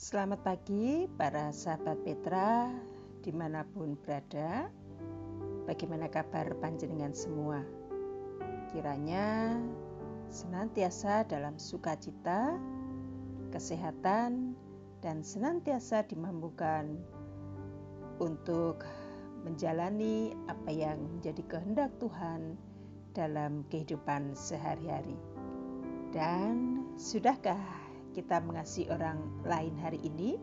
Selamat pagi para sahabat Petra di mana pun berada Bagaimana kabar panjenengan semua Kiranya senantiasa dalam sukacita, kesehatan, dan senantiasa dimampukan untuk menjalani apa yang menjadi kehendak Tuhan dalam kehidupan sehari-hari. Dan sudahkah kita mengasihi orang lain hari ini.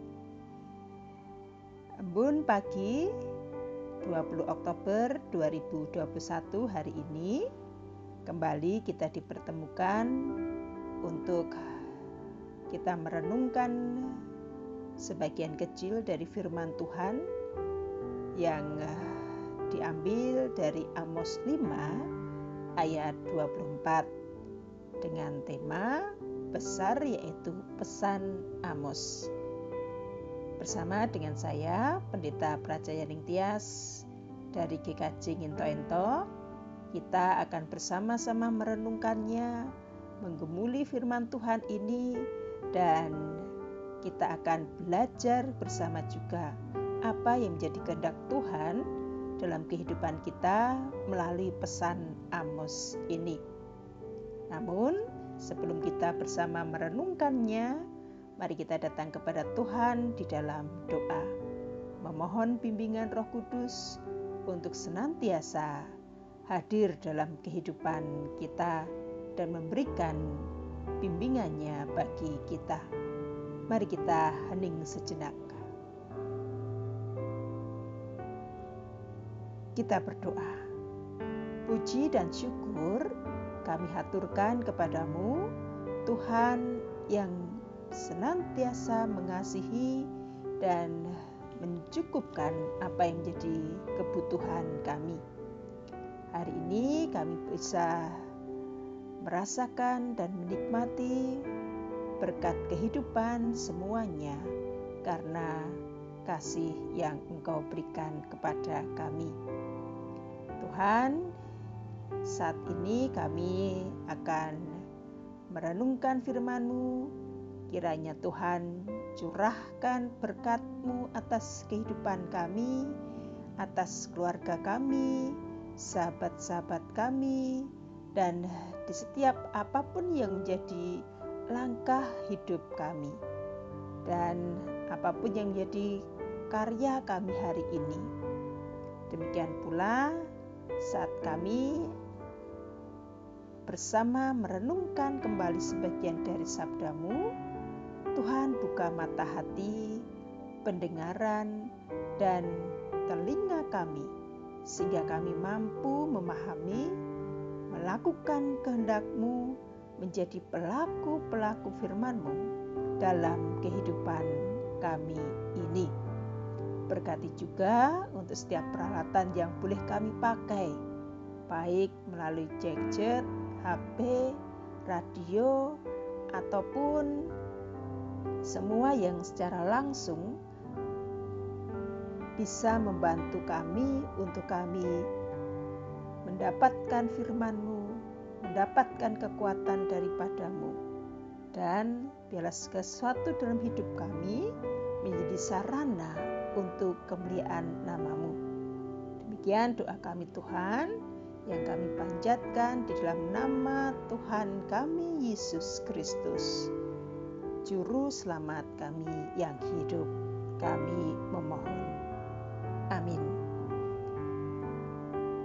Embun pagi 20 Oktober 2021 hari ini kembali kita dipertemukan untuk kita merenungkan sebagian kecil dari firman Tuhan yang diambil dari Amos 5 ayat 24 dengan tema besar yaitu pesan Amos. Bersama dengan saya, Pendeta Prajaya Ningtyas dari GKJ Nginto Ento, kita akan bersama-sama merenungkannya, menggemuli firman Tuhan ini, dan kita akan belajar bersama juga apa yang menjadi kehendak Tuhan dalam kehidupan kita melalui pesan Amos ini. Namun, Sebelum kita bersama merenungkannya, mari kita datang kepada Tuhan di dalam doa, memohon bimbingan Roh Kudus untuk senantiasa hadir dalam kehidupan kita dan memberikan bimbingannya bagi kita. Mari kita hening sejenak. Kita berdoa. Puji dan syukur kami haturkan kepadamu, Tuhan yang senantiasa mengasihi dan mencukupkan apa yang menjadi kebutuhan kami. Hari ini kami bisa merasakan dan menikmati berkat kehidupan semuanya karena kasih yang Engkau berikan kepada kami. Tuhan, saat ini kami akan merenungkan firman-Mu. Kiranya Tuhan curahkan berkat-Mu atas kehidupan kami, atas keluarga kami, sahabat-sahabat kami, dan di setiap apa pun yang menjadi langkah hidup kami. Dan apa pun yang menjadi karya kami hari ini. Demikian pula saat kami bersama merenungkan kembali sebagian dari sabdamu, Tuhan buka mata hati, pendengaran, dan telinga kami, sehingga kami mampu memahami, melakukan kehendakmu, menjadi pelaku-pelaku firmanmu dalam kehidupan kami. Berkati juga untuk setiap peralatan yang boleh kami pakai, baik melalui gadget, HP, radio, ataupun semua yang secara langsung bisa membantu kami untuk kami mendapatkan firman-Mu, mendapatkan kekuatan daripadamu. Dan biarlah sesuatu dalam hidup kami menjadi sarana untuk kemuliaan namamu. Demikian doa kami Tuhan yang kami panjatkan di dalam nama Tuhan kami Yesus Kristus. Juru selamat kami yang hidup, kami memohon. Amin.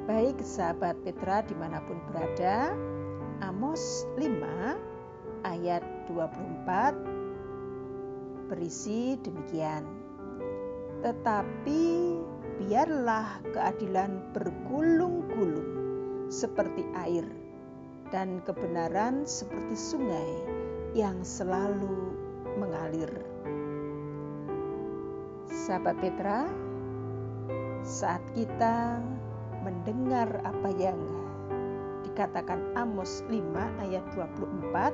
Baik sahabat Petra di mana pun berada, Amos 5 ayat 24 berisi demikian. Tetapi biarlah keadilan bergulung-gulung seperti air, dan kebenaran seperti sungai yang selalu mengalir. Sahabat Petra, saat kita mendengar apa yang dikatakan Amos 5 ayat 24,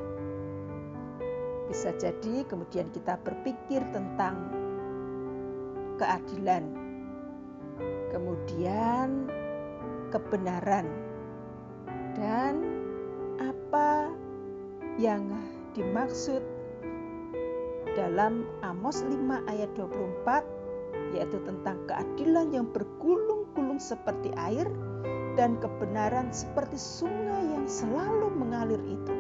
bisa jadi kemudian kita berpikir tentang keadilan, kemudian kebenaran, dan apa yang dimaksud dalam Amos 5 ayat 24 yaitu tentang keadilan yang bergulung-gulung seperti air dan kebenaran seperti sungai yang selalu mengalir itu.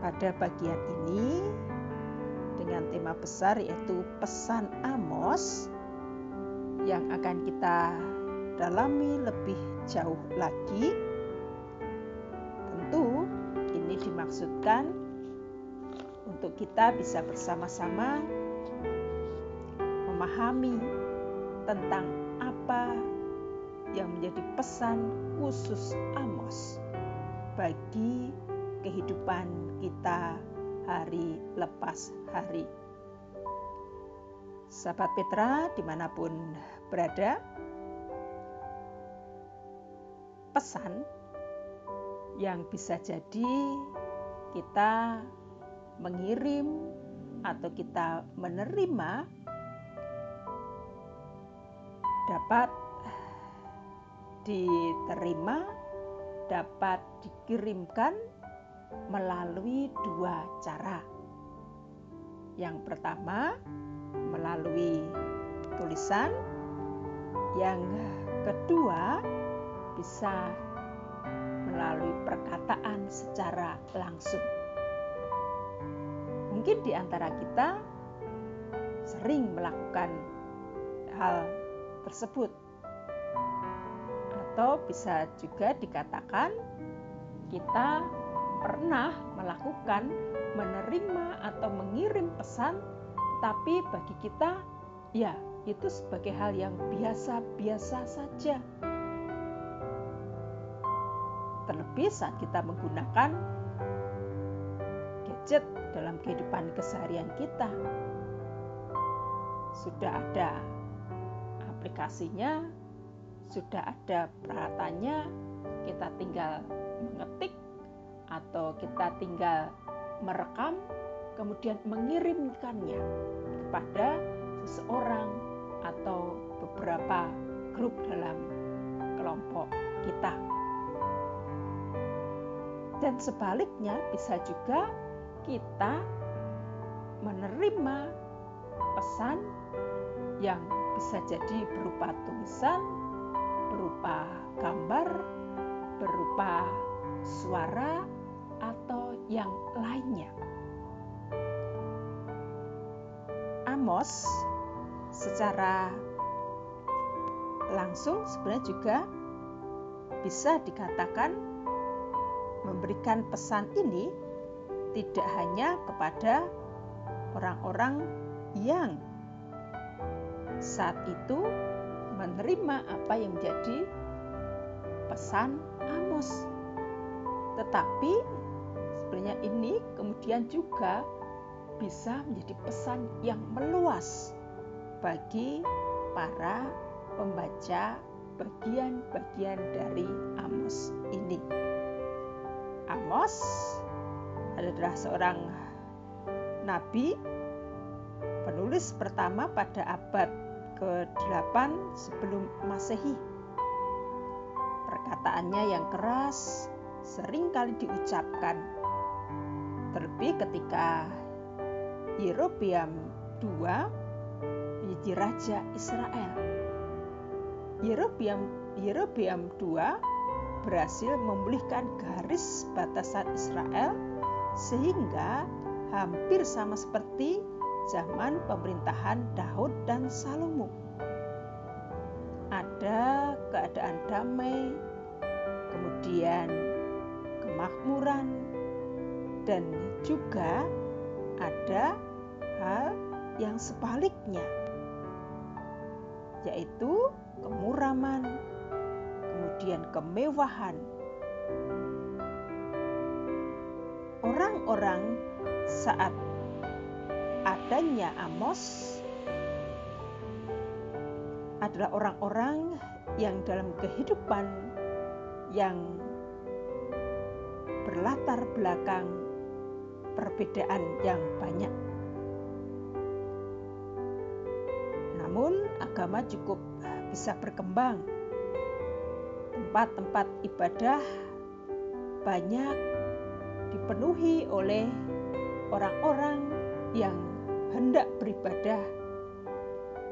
Pada bagian ini dengan tema besar yaitu pesan Amos yang akan kita dalami lebih jauh lagi. Tentu ini dimaksudkan untuk kita bisa bersama-sama memahami tentang apa yang menjadi pesan khusus Amos bagi kehidupan kita hari lepas hari. Sahabat Petra di mana pun berada, pesan yang bisa jadi kita mengirim atau kita menerima dapat diterima, dapat dikirimkan melalui dua cara. Yang pertama, melalui tulisan, yang kedua, bisa melalui perkataan secara langsung. Mungkin di antara kita sering melakukan hal tersebut, atau bisa juga dikatakan kita pernah melakukan menerima atau mengirim pesan, tapi bagi kita, ya, itu sebagai hal yang biasa-biasa saja. Terlebih saat kita menggunakan gadget dalam kehidupan keseharian kita, sudah ada aplikasinya, sudah ada peralatannya, kita tinggal mengetik kita tinggal merekam kemudian mengirimkannya kepada seseorang atau beberapa grup dalam kelompok kita. Dan sebaliknya bisa juga kita menerima pesan yang bisa jadi berupa tulisan, berupa gambar, berupa suara, atau yang lainnya. Amos secara langsung sebenarnya juga bisa dikatakan memberikan pesan ini tidak hanya kepada orang-orang yang saat itu menerima apa yang menjadi pesan Amos, tetapi sebenarnya ini kemudian juga bisa menjadi pesan yang meluas bagi para pembaca bagian-bagian dari Amos ini. Amos adalah seorang nabi penulis pertama pada abad ke-8 sebelum Masehi. Perkataannya yang keras sering kali diucapkan Terlebih ketika Yerobeam II menjadi raja Israel. Yerobeam Yerobeam II berhasil memulihkan garis batasan Israel sehingga hampir sama seperti zaman pemerintahan Daud dan Salomo. Ada keadaan damai, kemudian kemakmuran, dan juga ada hal yang sebaliknya, yaitu kemuraman, kemudian kemewahan. Orang-orang saat adanya Amos adalah orang-orang yang dalam kehidupan yang berlatar belakang perbedaan yang banyak. Namun, agama cukup bisa berkembang. Tempat-tempat ibadah banyak dipenuhi oleh orang-orang yang hendak beribadah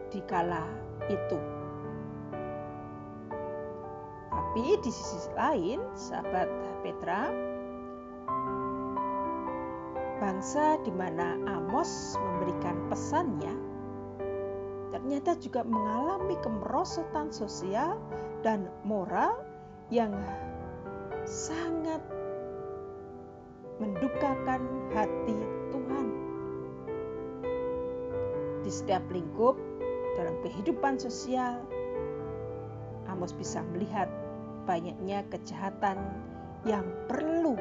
di kala itu. Tapi di sisi lain, sahabat Petra, bangsa di mana Amos memberikan pesannya ternyata juga mengalami kemerosotan sosial dan moral yang sangat mendukakan hati Tuhan. Di setiap lingkup dalam kehidupan sosial, Amos bisa melihat banyaknya kejahatan yang perlu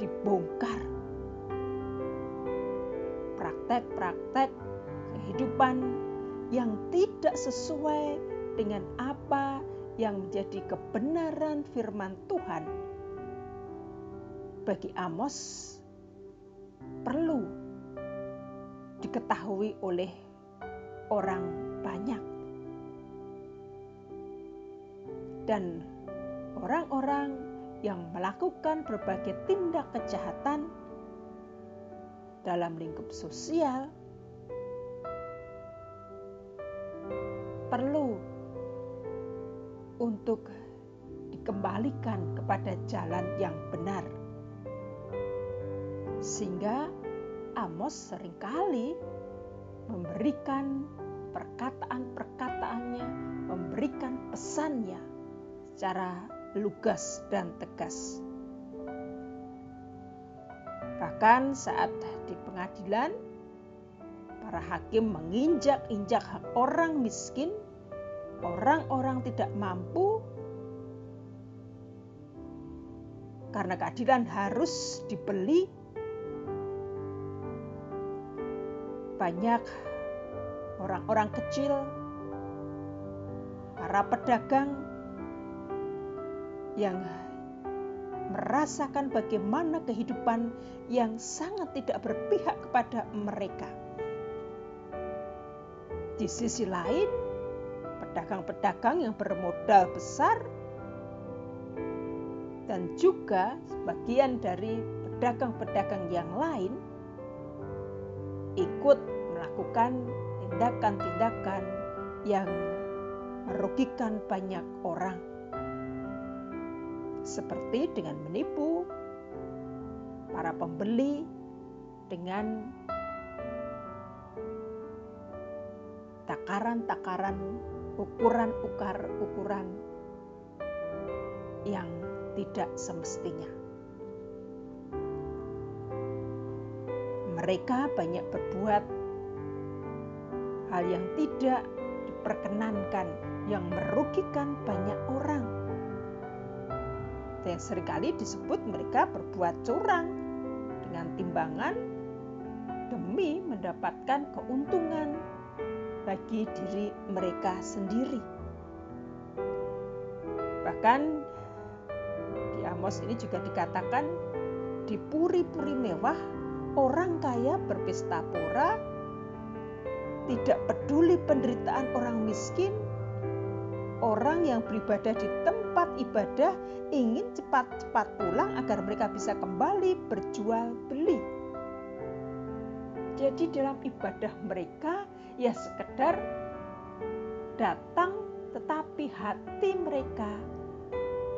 dibongkar. Praktek-praktek kehidupan yang tidak sesuai dengan apa yang menjadi kebenaran firman Tuhan. Bagi Amos perlu diketahui oleh orang banyak. Dan orang-orang yang melakukan berbagai tindak kejahatan dalam lingkup sosial perlu untuk dikembalikan kepada jalan yang benar. Sehingga Amos sering kali memberikan perkataan-perkataannya, memberikan pesannya secara lugas dan tegas. Bahkan saat di pengadilan, para hakim menginjak-injak hak orang miskin, orang-orang tidak mampu, karena keadilan harus dibeli. Banyak orang-orang kecil, para pedagang yang merasakan bagaimana kehidupan yang sangat tidak berpihak kepada mereka. Di sisi lain, pedagang-pedagang yang bermodal besar dan juga sebagian dari pedagang-pedagang yang lain ikut melakukan tindakan-tindakan yang merugikan banyak orang seperti dengan menipu para pembeli dengan takaran-takaran ukuran-ukuran yang tidak semestinya. Mereka banyak berbuat hal yang tidak diperkenankan, yang merugikan banyak orang yang sering kali disebut mereka berbuat curang dengan timbangan demi mendapatkan keuntungan bagi diri mereka sendiri. Bahkan di Amos ini juga dikatakan di puri-puri mewah orang kaya berpesta pora tidak peduli penderitaan orang miskin orang yang beribadah di tempat ibadah ingin cepat-cepat pulang agar mereka bisa kembali berjual beli. Jadi dalam ibadah mereka ya sekedar datang tetapi hati mereka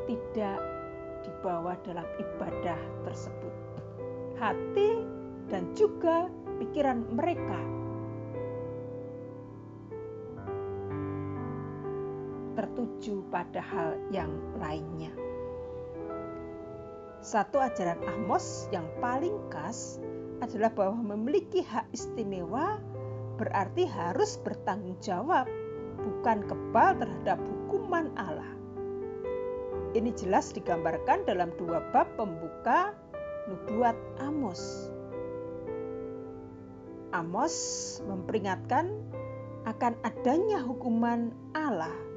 tidak dibawa dalam ibadah tersebut. Hati dan juga pikiran mereka tertuju pada hal yang lainnya. Satu ajaran Amos yang paling khas adalah bahwa memiliki hak istimewa berarti harus bertanggung jawab, bukan kebal terhadap hukuman Allah. Ini jelas digambarkan dalam dua bab pembuka nubuat Amos. Amos memperingatkan akan adanya hukuman Allah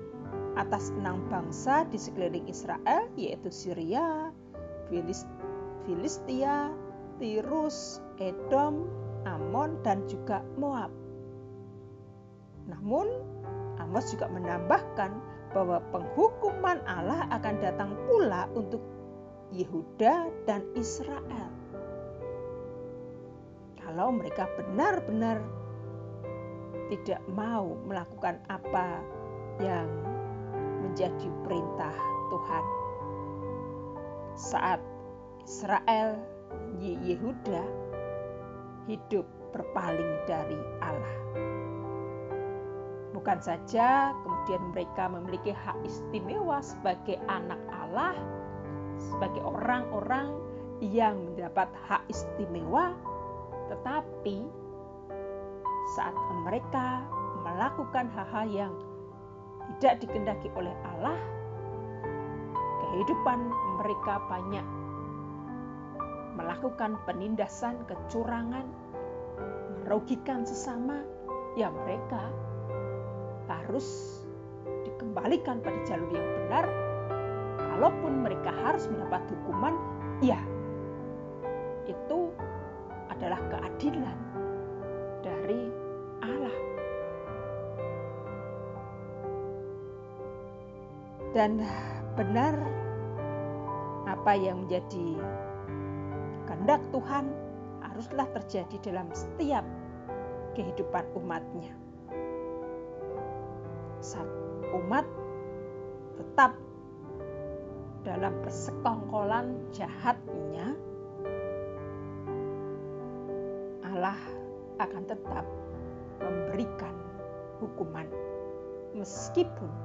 atas enam bangsa di sekeliling Israel yaitu Syria, Filistia, Tirus, Edom, Amon, dan juga Moab. Namun, Amos juga menambahkan bahwa penghukuman Allah akan datang pula untuk Yehuda dan Israel. kalau mereka benar-benar tidak mau melakukan apa yang menjadi perintah Tuhan. Saat Israel Yehuda hidup berpaling dari Allah. Bukan saja kemudian mereka memiliki hak istimewa sebagai anak Allah, sebagai orang-orang yang mendapat hak istimewa, tetapi saat mereka melakukan hal-hal yang tidak dikendaki oleh Allah, kehidupan mereka banyak melakukan penindasan, kecurangan, merugikan sesama, ya mereka harus dikembalikan pada jalur yang benar. Kalaupun mereka harus mendapat hukuman, ya itu adalah keadilan Dan benar apa yang menjadi kehendak Tuhan haruslah terjadi dalam setiap kehidupan umatnya. Saat umat tetap dalam persekongkolan jahatnya, Allah akan tetap memberikan hukuman meskipun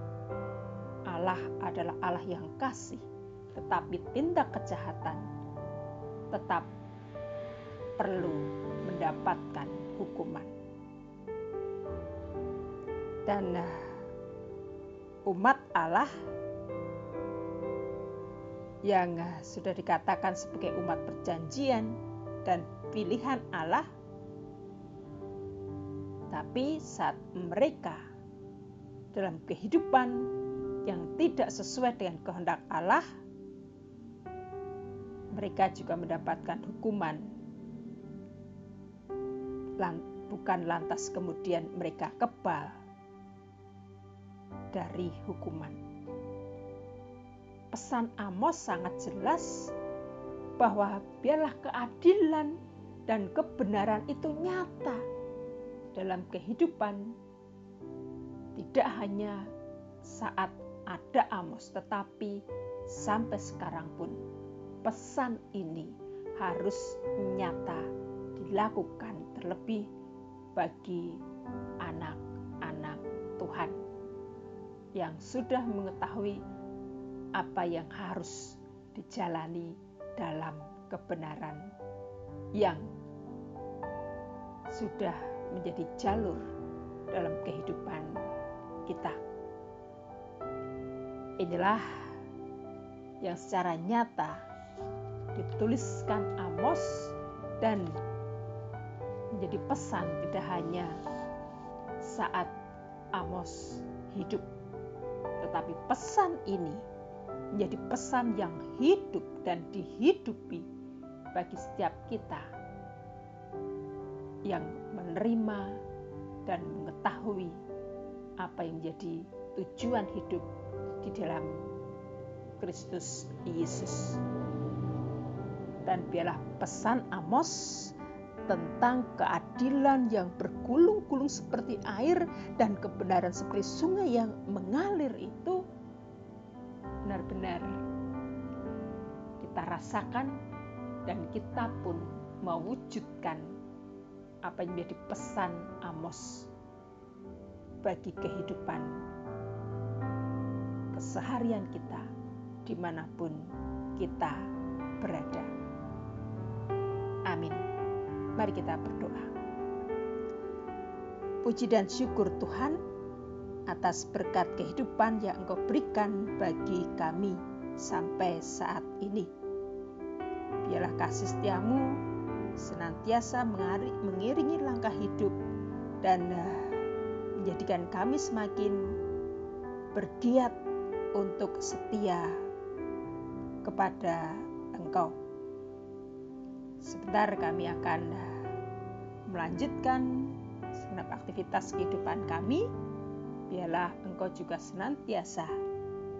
Allah adalah Allah yang kasih, tetapi tindak kejahatan tetap perlu mendapatkan hukuman. Dan eh, umat Allah yang eh, sudah dikatakan sebagai umat perjanjian dan pilihan Allah, tapi saat mereka dalam kehidupan yang tidak sesuai dengan kehendak Allah, mereka juga mendapatkan hukuman. Bukan lantas kemudian mereka kebal dari hukuman. Pesan Amos sangat jelas bahwa biarlah keadilan dan kebenaran itu nyata dalam kehidupan, tidak hanya saat ada Amos, tetapi sampai sekarang pun pesan ini harus nyata dilakukan terlebih bagi anak-anak Tuhan yang sudah mengetahui apa yang harus dijalani dalam kebenaran yang sudah menjadi jalur dalam kehidupan kita. Inilah yang secara nyata dituliskan Amos dan menjadi pesan tidak hanya saat Amos hidup, tetapi pesan ini menjadi pesan yang hidup dan dihidupi bagi setiap kita yang menerima dan mengetahui apa yang menjadi tujuan hidup di dalam Kristus Yesus. Dan biarlah pesan Amos tentang keadilan yang bergulung-gulung seperti air dan kebenaran seperti sungai yang mengalir itu benar-benar kita rasakan dan kita pun mewujudkan apa yang menjadi pesan Amos bagi kehidupan keseharian kita di mana pun kita berada. Amin. Mari kita berdoa. Puji dan syukur Tuhan atas berkat kehidupan yang Engkau berikan bagi kami sampai saat ini. Biarlah kasih setiamu senantiasa mengiringi langkah hidup dan eh, menjadikan kami semakin bergiat untuk setia kepada Engkau. Sebentar kami akan melanjutkan segenap aktivitas kehidupan kami. Biarlah Engkau juga senantiasa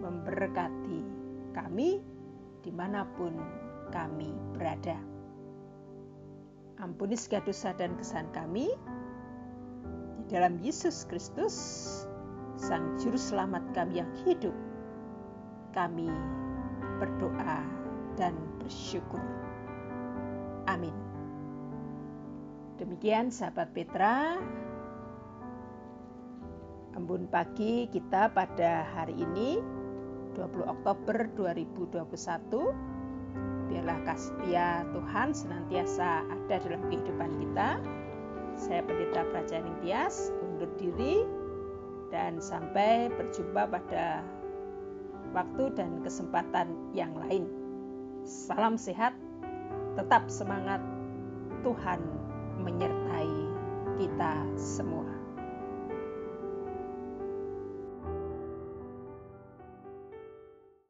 memberkati kami di mana pun kami berada. Ampuni segala dosa dan kesalahan kami. Di dalam Yesus Kristus, Sang Juru Selamat kami yang hidup, kami berdoa dan bersyukur. Amin. Demikian sahabat Petra, embun pagi kita pada hari ini 20 Oktober 2021 biarlah kasih Tuhan senantiasa ada dalam kehidupan kita saya pendeta Prajaning Tias undur diri dan sampai berjumpa pada waktu dan kesempatan yang lain. Salam sehat tetap semangat Tuhan menyertai kita semua